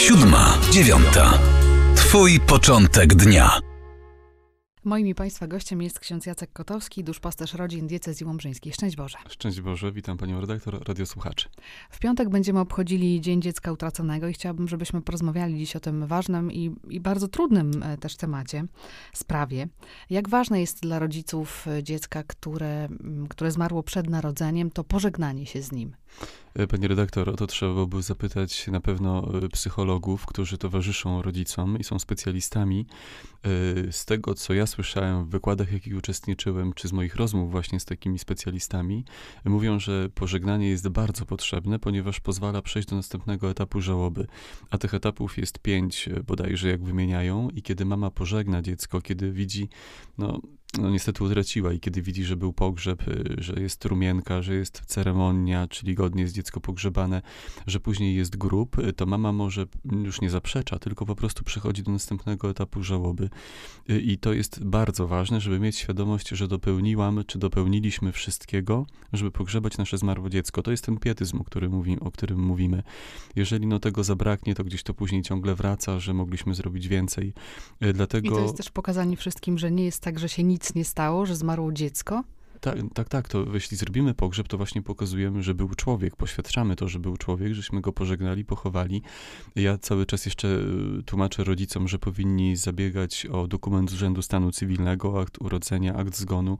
Siódma, dziewiąta. Twój początek dnia. Moim i Państwa gościem jest ksiądz Jacek Kotowski, duszpasterz rodzin diecezji łomżyńskiej. Szczęść Boże. Szczęść Boże, witam Panią redaktor, radiosłuchaczy. W piątek będziemy obchodzili Dzień Dziecka Utraconego i chciałabym, żebyśmy porozmawiali dziś o tym ważnym i, i bardzo trudnym e, też temacie, sprawie. Jak ważne jest dla rodziców e, dziecka, które, które zmarło przed narodzeniem, to pożegnanie się z nim. E, Pani redaktor, o to trzeba byłoby zapytać na pewno e, psychologów, którzy towarzyszą rodzicom i są specjalistami. E, Z tego, co ja słyszałem w wykładach, w jakich uczestniczyłem, czy z moich rozmów właśnie z takimi specjalistami, mówią, że pożegnanie jest bardzo potrzebne, ponieważ pozwala przejść do następnego etapu żałoby. A tych etapów jest pięć bodajże, jak wymieniają. I kiedy mama pożegna dziecko, kiedy widzi, no, no niestety utraciła i kiedy widzi, że był pogrzeb, y, że jest trumienka, że jest ceremonia, czyli godnie jest dziecko pogrzebane, że później jest grób, y, to mama może już nie zaprzecza, tylko po prostu przechodzi do następnego etapu żałoby. Y, I to jest bardzo ważne, żeby mieć świadomość, że dopełniłam, czy dopełniliśmy wszystkiego, żeby pogrzebać nasze zmarłe dziecko. To jest ten pietyzm, o którym, mówi, o którym mówimy. Jeżeli no tego zabraknie, to gdzieś to później ciągle wraca, że mogliśmy zrobić więcej. Dlatego... I to jest też pokazanie wszystkim, że nie jest tak, że się nic nie stało, że zmarło dziecko. Tak, tak, tak. To jeśli zrobimy pogrzeb, to właśnie pokazujemy, że był człowiek, poświadczamy to, że był człowiek, żeśmy go pożegnali, pochowali. Ja cały czas jeszcze y, tłumaczę rodzicom, że powinni zabiegać o dokument z Urzędu Stanu Cywilnego, akt urodzenia, akt zgonu,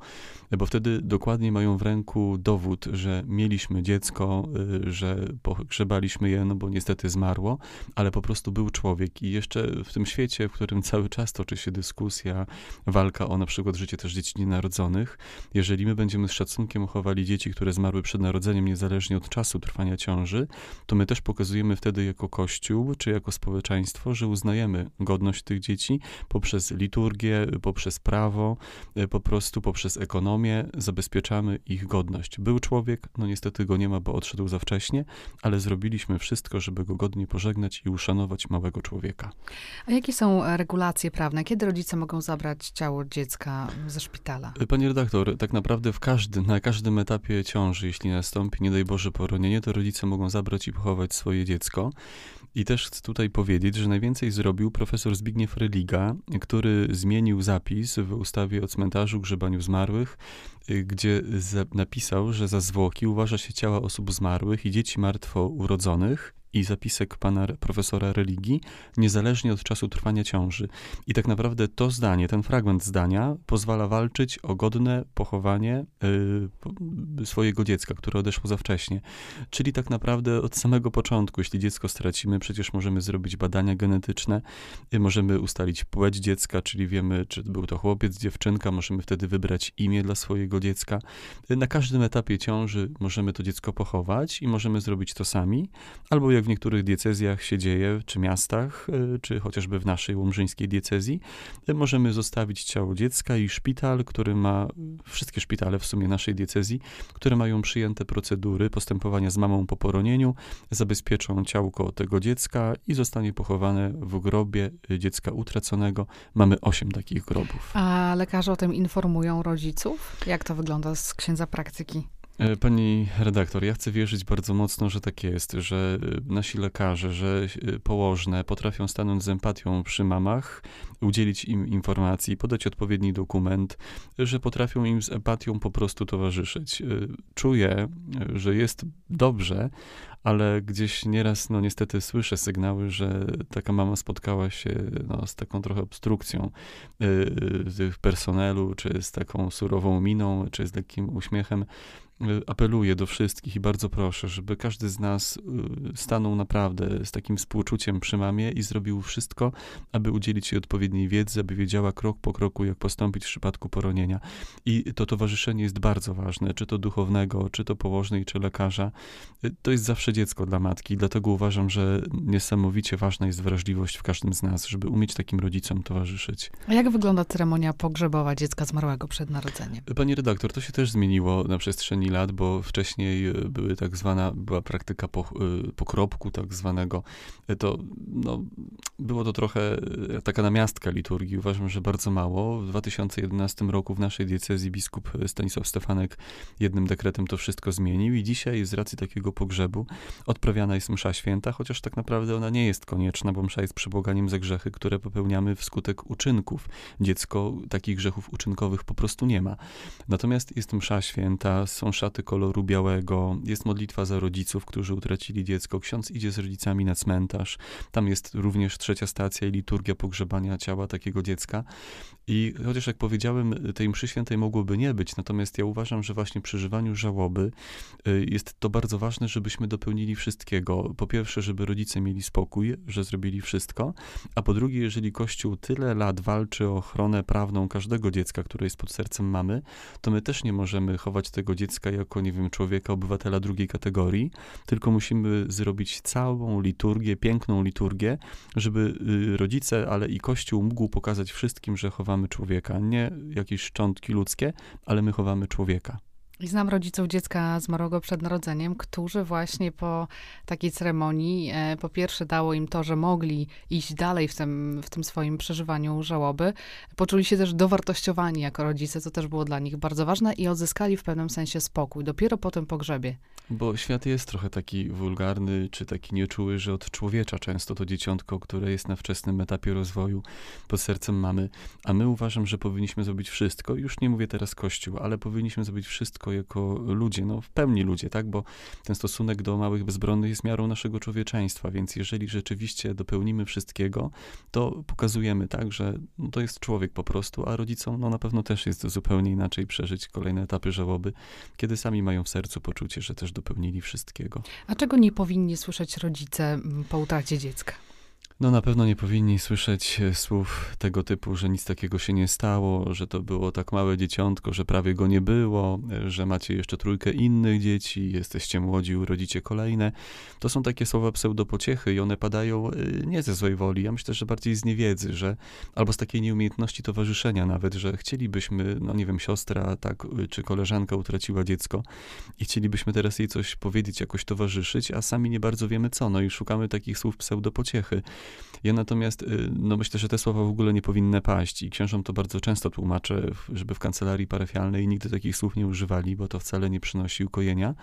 bo wtedy dokładnie mają w ręku dowód, że mieliśmy dziecko, y, że pogrzebaliśmy je, no bo niestety zmarło, ale po prostu był człowiek. I jeszcze w tym świecie, w którym cały czas toczy się dyskusja, walka o na przykład życie też dzieci nienarodzonych, jeżeli my będziemy z szacunkiem chowali dzieci, które zmarły przed narodzeniem, niezależnie od czasu trwania ciąży, to my też pokazujemy wtedy jako Kościół, czy jako społeczeństwo, że uznajemy godność tych dzieci poprzez liturgię, poprzez prawo, e, po prostu poprzez ekonomię, zabezpieczamy ich godność. Był człowiek, no niestety go nie ma, bo odszedł za wcześnie, ale zrobiliśmy wszystko, żeby go godnie pożegnać i uszanować małego człowieka. A jakie są e, regulacje prawne? Kiedy rodzice mogą zabrać ciało dziecka ze szpitala? Panie redaktor, tak naprawdę w każdym, na każdym etapie ciąży, jeśli nastąpi, nie daj Boże, poronienie, to rodzice mogą zabrać i pochować swoje dziecko. I też chcę tutaj powiedzieć, że najwięcej zrobił profesor Zbigniew Religa, który zmienił zapis w ustawie o cmentarzu, grzebaniu zmarłych, y, gdzie napisał, że za zwłoki uważa się ciała osób zmarłych i dzieci martwo urodzonych i zapisek pana profesora religii, niezależnie od czasu trwania ciąży. I tak naprawdę to zdanie, ten fragment zdania pozwala walczyć o godne pochowanie y, swojego dziecka, które odeszło za wcześnie. Czyli tak naprawdę od samego początku, jeśli dziecko stracimy, przecież możemy zrobić badania genetyczne, y, możemy ustalić płeć dziecka, czyli wiemy, czy był to chłopiec, dziewczynka, możemy wtedy wybrać imię dla swojego dziecka. Y, Na każdym etapie ciąży możemy to dziecko pochować i możemy zrobić to sami, albo jak w niektórych diecezjach się dzieje, czy miastach, y, czy chociażby w naszej łomżyńskiej diecezji, y, możemy zostawić ciało dziecka i szpital, który ma, wszystkie szpitale w sumie naszej diecezji, które mają przyjęte procedury postępowania z mamą po poronieniu, zabezpieczą ciałko tego dziecka i zostanie pochowane w grobie dziecka utraconego. Mamy osiem takich grobów. A lekarze o tym informują rodziców? Jak to wygląda z księdza praktyki? E, Pani redaktor, ja chcę wierzyć bardzo mocno, że tak jest, że e, nasi lekarze, że e, położne potrafią stanąć z empatią przy mamach, udzielić im informacji, podać odpowiedni dokument, że potrafią im z empatią po prostu towarzyszyć. Czuję, że jest dobrze, ale gdzieś nieraz, no niestety słyszę sygnały, że taka mama spotkała się no, z taką trochę obstrukcją y, personelu, czy z taką surową miną, czy z lekkim uśmiechem. Y, Apeluję do wszystkich i bardzo proszę, żeby każdy z nas y, stanął naprawdę z takim współczuciem przy mamie i zrobił wszystko, aby udzielić jej odpowiedniej wiedzy, aby wiedziała krok po kroku, jak postąpić w przypadku poronienia. I to towarzyszenie jest bardzo ważne, czy to duchownego, czy to położnej, czy lekarza. Y, To jest zawsze dziecko dla matki, dlatego uważam, że niesamowicie ważna jest wrażliwość w każdym z nas, żeby umieć takim rodzicom towarzyszyć. A jak wygląda ceremonia pogrzebowa dziecka zmarłego przed narodzeniem? Pani redaktor, to się też zmieniło na przestrzeni lat, bo wcześniej e, były tak zwana, była praktyka e, pokropku tak zwanego. To no, było to trochę taka namiastka liturgii. Uważam, że bardzo mało. W 2011 roku w naszej diecezji biskup Stanisław Stefanek jednym dekretem to wszystko zmienił i dzisiaj z racji takiego pogrzebu odprawiana jest msza święta, chociaż tak naprawdę ona nie jest konieczna, bo msza jest przebłaganiem za grzechy, które popełniamy wskutek uczynków. Dziecko takich grzechów uczynkowych po prostu nie ma. Natomiast jest msza święta, są szaty koloru białego, jest modlitwa za rodziców, którzy utracili dziecko. Ksiądz idzie z rodzicami na cmentarz. Tam jest również trzecia stacja i liturgia pogrzebania ciała takiego dziecka. I chociaż jak powiedziałem, tej mszy świętej mogłoby nie być, natomiast ja uważam, że właśnie przy żywaniu żałoby y, jest to bardzo ważne, żebyśmy dopełnili wszystkiego. Po pierwsze, żeby rodzice mieli spokój, że zrobili wszystko, a po drugie, jeżeli Kościół tyle lat walczy o ochronę prawną każdego dziecka, które jest pod sercem mamy, to my też nie możemy chować tego dziecka jako, nie wiem, człowieka, obywatela drugiej kategorii, tylko musimy zrobić całą liturgię, piękną liturgię, żeby y, rodzice, ale i Kościół mógł pokazać wszystkim, że chowamy człowieka. Nie jakieś szczątki ludzkie, ale my chowamy człowieka. I znam rodziców dziecka zmarłego przed narodzeniem, którzy właśnie po takiej ceremonii, e, po pierwsze dało im to, że mogli iść dalej w tym, w tym swoim przeżywaniu żałoby, poczuli się też dowartościowani jako rodzice, co też było dla nich bardzo ważne i odzyskali w pewnym sensie spokój, dopiero po tym pogrzebie. Bo świat jest trochę taki wulgarny, czy taki nieczuły, że od człowiecza często to dzieciątko, które jest na wczesnym etapie rozwoju pod sercem mamy, a my uważam, że powinniśmy zrobić wszystko, już nie mówię teraz Kościół, ale powinniśmy zrobić wszystko, jako ludzie, no w pełni ludzie, tak, bo ten stosunek do małych bezbronnych jest miarą naszego człowieczeństwa, więc jeżeli rzeczywiście dopełnimy wszystkiego, to pokazujemy, tak, że no, to jest człowiek po prostu, a rodzicom no na pewno też jest zupełnie inaczej przeżyć kolejne etapy żałoby, kiedy sami mają w sercu poczucie, że też dopełnili wszystkiego. A czego nie powinni słyszeć rodzice po utracie dziecka? No na pewno nie powinni słyszeć e, słów tego typu, że nic takiego się nie stało, że to było tak małe dzieciątko, że prawie go nie było, e, że macie jeszcze trójkę innych dzieci, jesteście młodzi, urodzicie kolejne. To są takie słowa pseudopociechy i one padają e, nie ze złej woli, ja myślę, że bardziej z niewiedzy, że albo z takiej nieumiejętności towarzyszenia nawet, że chcielibyśmy, no nie wiem, siostra tak, czy koleżanka utraciła dziecko i chcielibyśmy teraz jej coś powiedzieć, jakoś towarzyszyć, a sami nie bardzo wiemy co, no i szukamy takich słów pseudopociechy. Ja natomiast, y, no myślę, że te słowa w ogóle nie powinny paść i księżom to bardzo często tłumaczę, żeby w kancelarii parafialnej nigdy takich słów nie używali, bo to wcale nie przynosi ukojenia.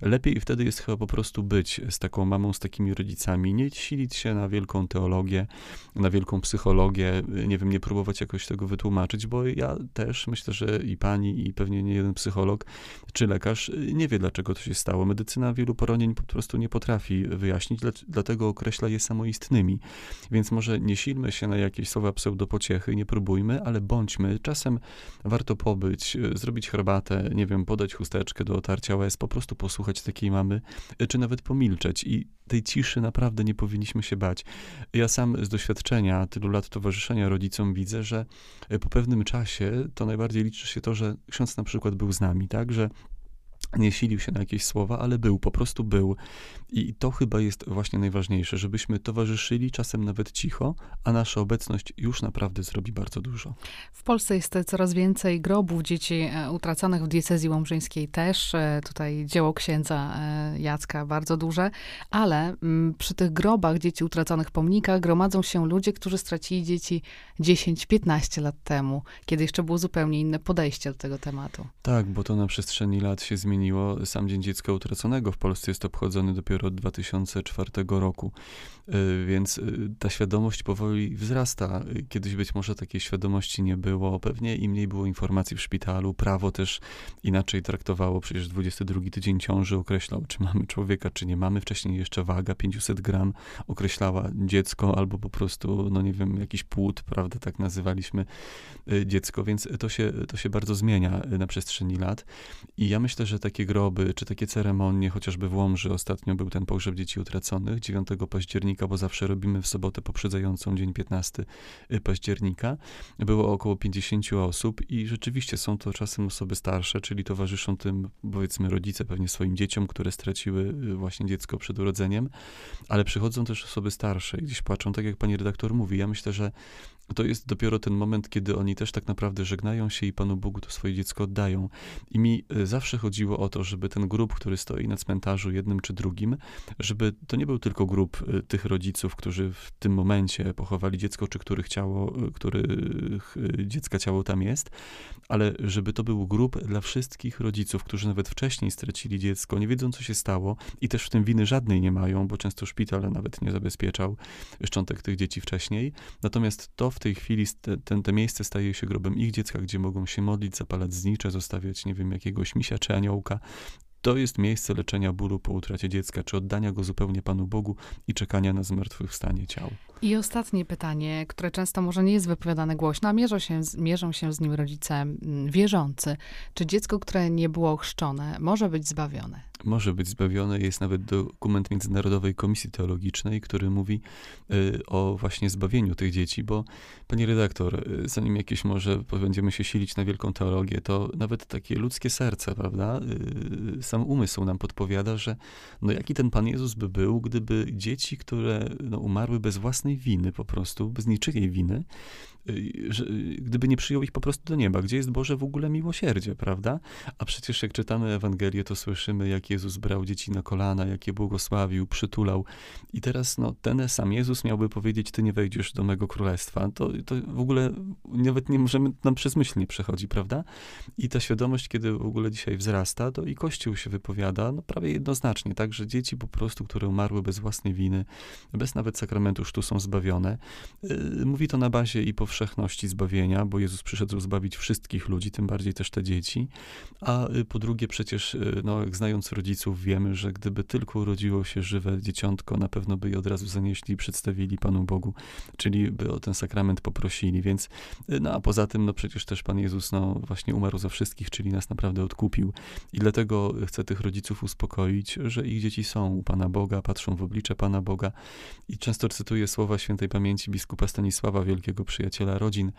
Lepiej wtedy jest chyba po prostu być z taką mamą, z takimi rodzicami, nie silić się na wielką teologię, na wielką psychologię, nie wiem, nie próbować jakoś tego wytłumaczyć, bo ja też myślę, że i pani, i pewnie nie jeden psycholog czy lekarz nie wie, dlaczego to się stało. Medycyna wielu poronień po prostu nie potrafi wyjaśnić, dlatego określa je samoistnymi. Więc może nie silmy się na jakieś słowa pseudopociechy, nie próbujmy, ale bądźmy. Czasem warto pobyć, e, zrobić herbatę, nie wiem, podać chusteczkę do otarcia łez, po prostu posłuchać takiej mamy, e, czy nawet pomilczeć. I tej ciszy naprawdę nie powinniśmy się bać. Ja sam z doświadczenia tylu lat towarzyszenia rodzicom widzę, że e, po pewnym czasie to najbardziej liczy się to, że ksiądz na przykład był z nami, tak, że nie silił się na jakieś słowa, ale był, po prostu był. I to chyba jest właśnie najważniejsze, żebyśmy towarzyszyli czasem nawet cicho, a nasza obecność już naprawdę zrobi bardzo dużo. W Polsce jest coraz więcej grobów dzieci e, utraconych w diecezji łomżyńskiej też. E, tutaj dzieło księdza e, Jacka bardzo duże, ale mm, przy tych grobach dzieci utraconych pomnikach gromadzą się ludzie, którzy stracili dzieci 10-15 lat temu, kiedy jeszcze było zupełnie inne podejście do tego tematu. Tak, bo to na przestrzeni lat się zmieniło zmieniło. Sam Dzień Dziecka Utraconego w Polsce jest obchodzony dopiero od 2004 roku, y, więc y, ta świadomość powoli wzrasta. Kiedyś być może takiej świadomości nie było, pewnie i mniej było informacji w szpitalu. Prawo też inaczej traktowało, przecież 22 tydzień ciąży określał, czy mamy człowieka, czy nie mamy. Wcześniej jeszcze waga 500 gram określała dziecko, albo po prostu, no nie wiem, jakiś płód, prawda, tak nazywaliśmy y, dziecko, więc to się, to się bardzo zmienia na przestrzeni lat. I ja myślę, że takie groby, czy takie ceremonie, chociażby w Łomży ostatnio był ten pogrzeb dzieci utraconych 9 października, bo zawsze robimy w sobotę poprzedzającą dzień 15 y, października. Było około 50 osób i rzeczywiście są to czasem osoby starsze, czyli towarzyszą tym, powiedzmy, rodzice pewnie swoim dzieciom, które straciły y, właśnie dziecko przed urodzeniem, ale przychodzą też osoby starsze i gdzieś płaczą, tak jak pani redaktor mówi. Ja myślę, że to jest dopiero ten moment, kiedy oni też tak naprawdę żegnają się i Panu Bogu to swoje dziecko oddają. I mi y, zawsze chodziło o to, żeby ten grób, który stoi na cmentarzu jednym czy drugim, żeby to nie był tylko grób y, tych rodziców, którzy w tym momencie pochowali dziecko, czy których ciało, y, których dziecka ciało tam jest, ale żeby to był grób dla wszystkich rodziców, którzy nawet wcześniej stracili dziecko, nie wiedzą, co się stało i też w tym winy żadnej nie mają, bo często szpital nawet nie zabezpieczał szczątek tych dzieci wcześniej. Natomiast to w tej chwili, ten, te miejsce staje się grobem ich dziecka, gdzie mogą się modlić, zapalać znicze, zostawiać, nie wiem, jakiegoś misia czy aniołka. To jest miejsce leczenia bólu po utracie dziecka, czy oddania go zupełnie Panu Bogu i czekania na zmartwychwstanie ciał. I ostatnie pytanie, które często może nie jest wypowiadane głośno, a mierzą się, mierzą się z nim rodzice mm, wierzący. Czy dziecko, które nie było chrzczone, może być zbawione? Może być zbawione. Jest nawet dokument Międzynarodowej Komisji Teologicznej, który mówi y, o właśnie zbawieniu tych dzieci, bo pani redaktor, y, zanim jakieś może będziemy się silić na wielką teologię, to nawet takie ludzkie serce, prawda, y, sam umysł nam podpowiada, że no jaki ten Pan Jezus by był, gdyby dzieci, które no, umarły bez własnej winy po prostu, bez niczyjej winy, że, gdyby nie przyjął ich po prostu do nieba, gdzie jest Boże w ogóle miłosierdzie, prawda? A przecież jak czytamy Ewangelię, to słyszymy, jak Jezus brał dzieci na kolana, jak je błogosławił, przytulał. I teraz no, ten sam Jezus miałby powiedzieć, ty nie wejdziesz do mego królestwa. To, to w ogóle nawet nie możemy, nam przez myśl nie przechodzi, prawda? I ta świadomość, kiedy w ogóle dzisiaj wzrasta, to i Kościół się wypowiada, no prawie jednoznacznie, tak, że dzieci po prostu, które umarły bez własnej winy, bez nawet sakramentu sztu są zbawione. Yy, mówi to na bazie i powszechności zbawienia, bo Jezus przyszedł zbawić wszystkich ludzi, tym bardziej też te dzieci. A y, po drugie przecież, y, no, znając rodziców, wiemy, że gdyby tylko urodziło się żywe dzieciątko, na pewno by je od razu zanieśli i przedstawili Panu Bogu, czyli by o ten sakrament poprosili, więc y, no a poza tym, no przecież też Pan Jezus, no właśnie umarł za wszystkich, czyli nas naprawdę odkupił. I dlatego chcę tych rodziców uspokoić, że ich dzieci są u Pana Boga, patrzą w oblicze Pana Boga. I często cytuję słowa świętej pamięci biskupa Stanisława, wielkiego przyjaciela rodzin,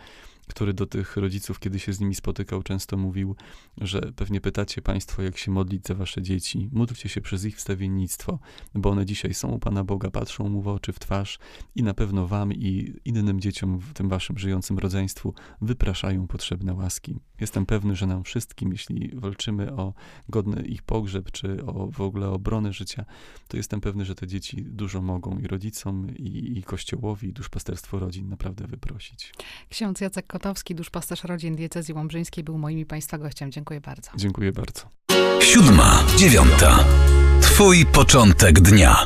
który do tych rodziców, kiedy się z nimi spotykał, często mówił, że pewnie pytacie Państwo, jak się modlić za Wasze dzieci. Módlcie się przez ich wstawiennictwo, bo one dzisiaj są u Pana Boga, patrzą Mu w oczy, w twarz i na pewno Wam i innym dzieciom w tym Waszym żyjącym rodzeństwu wypraszają potrzebne łaski. Jestem pewny, że nam wszystkim, jeśli walczymy o godny ich pogrzeb, czy o, w ogóle obronę życia, to jestem pewny, że te dzieci dużo mogą i rodzicom, i, i Kościołowi, i duszpasterstwo rodzin naprawdę wyprosić. Ksiądz Jacek Kotowski, duszpasterz rodzin diecezji łomżyńskiej, był moim i Państwa gościem. Dziękuję bardzo. Dziękuję bardzo. Siódma, dziewiąta. Twój początek dnia.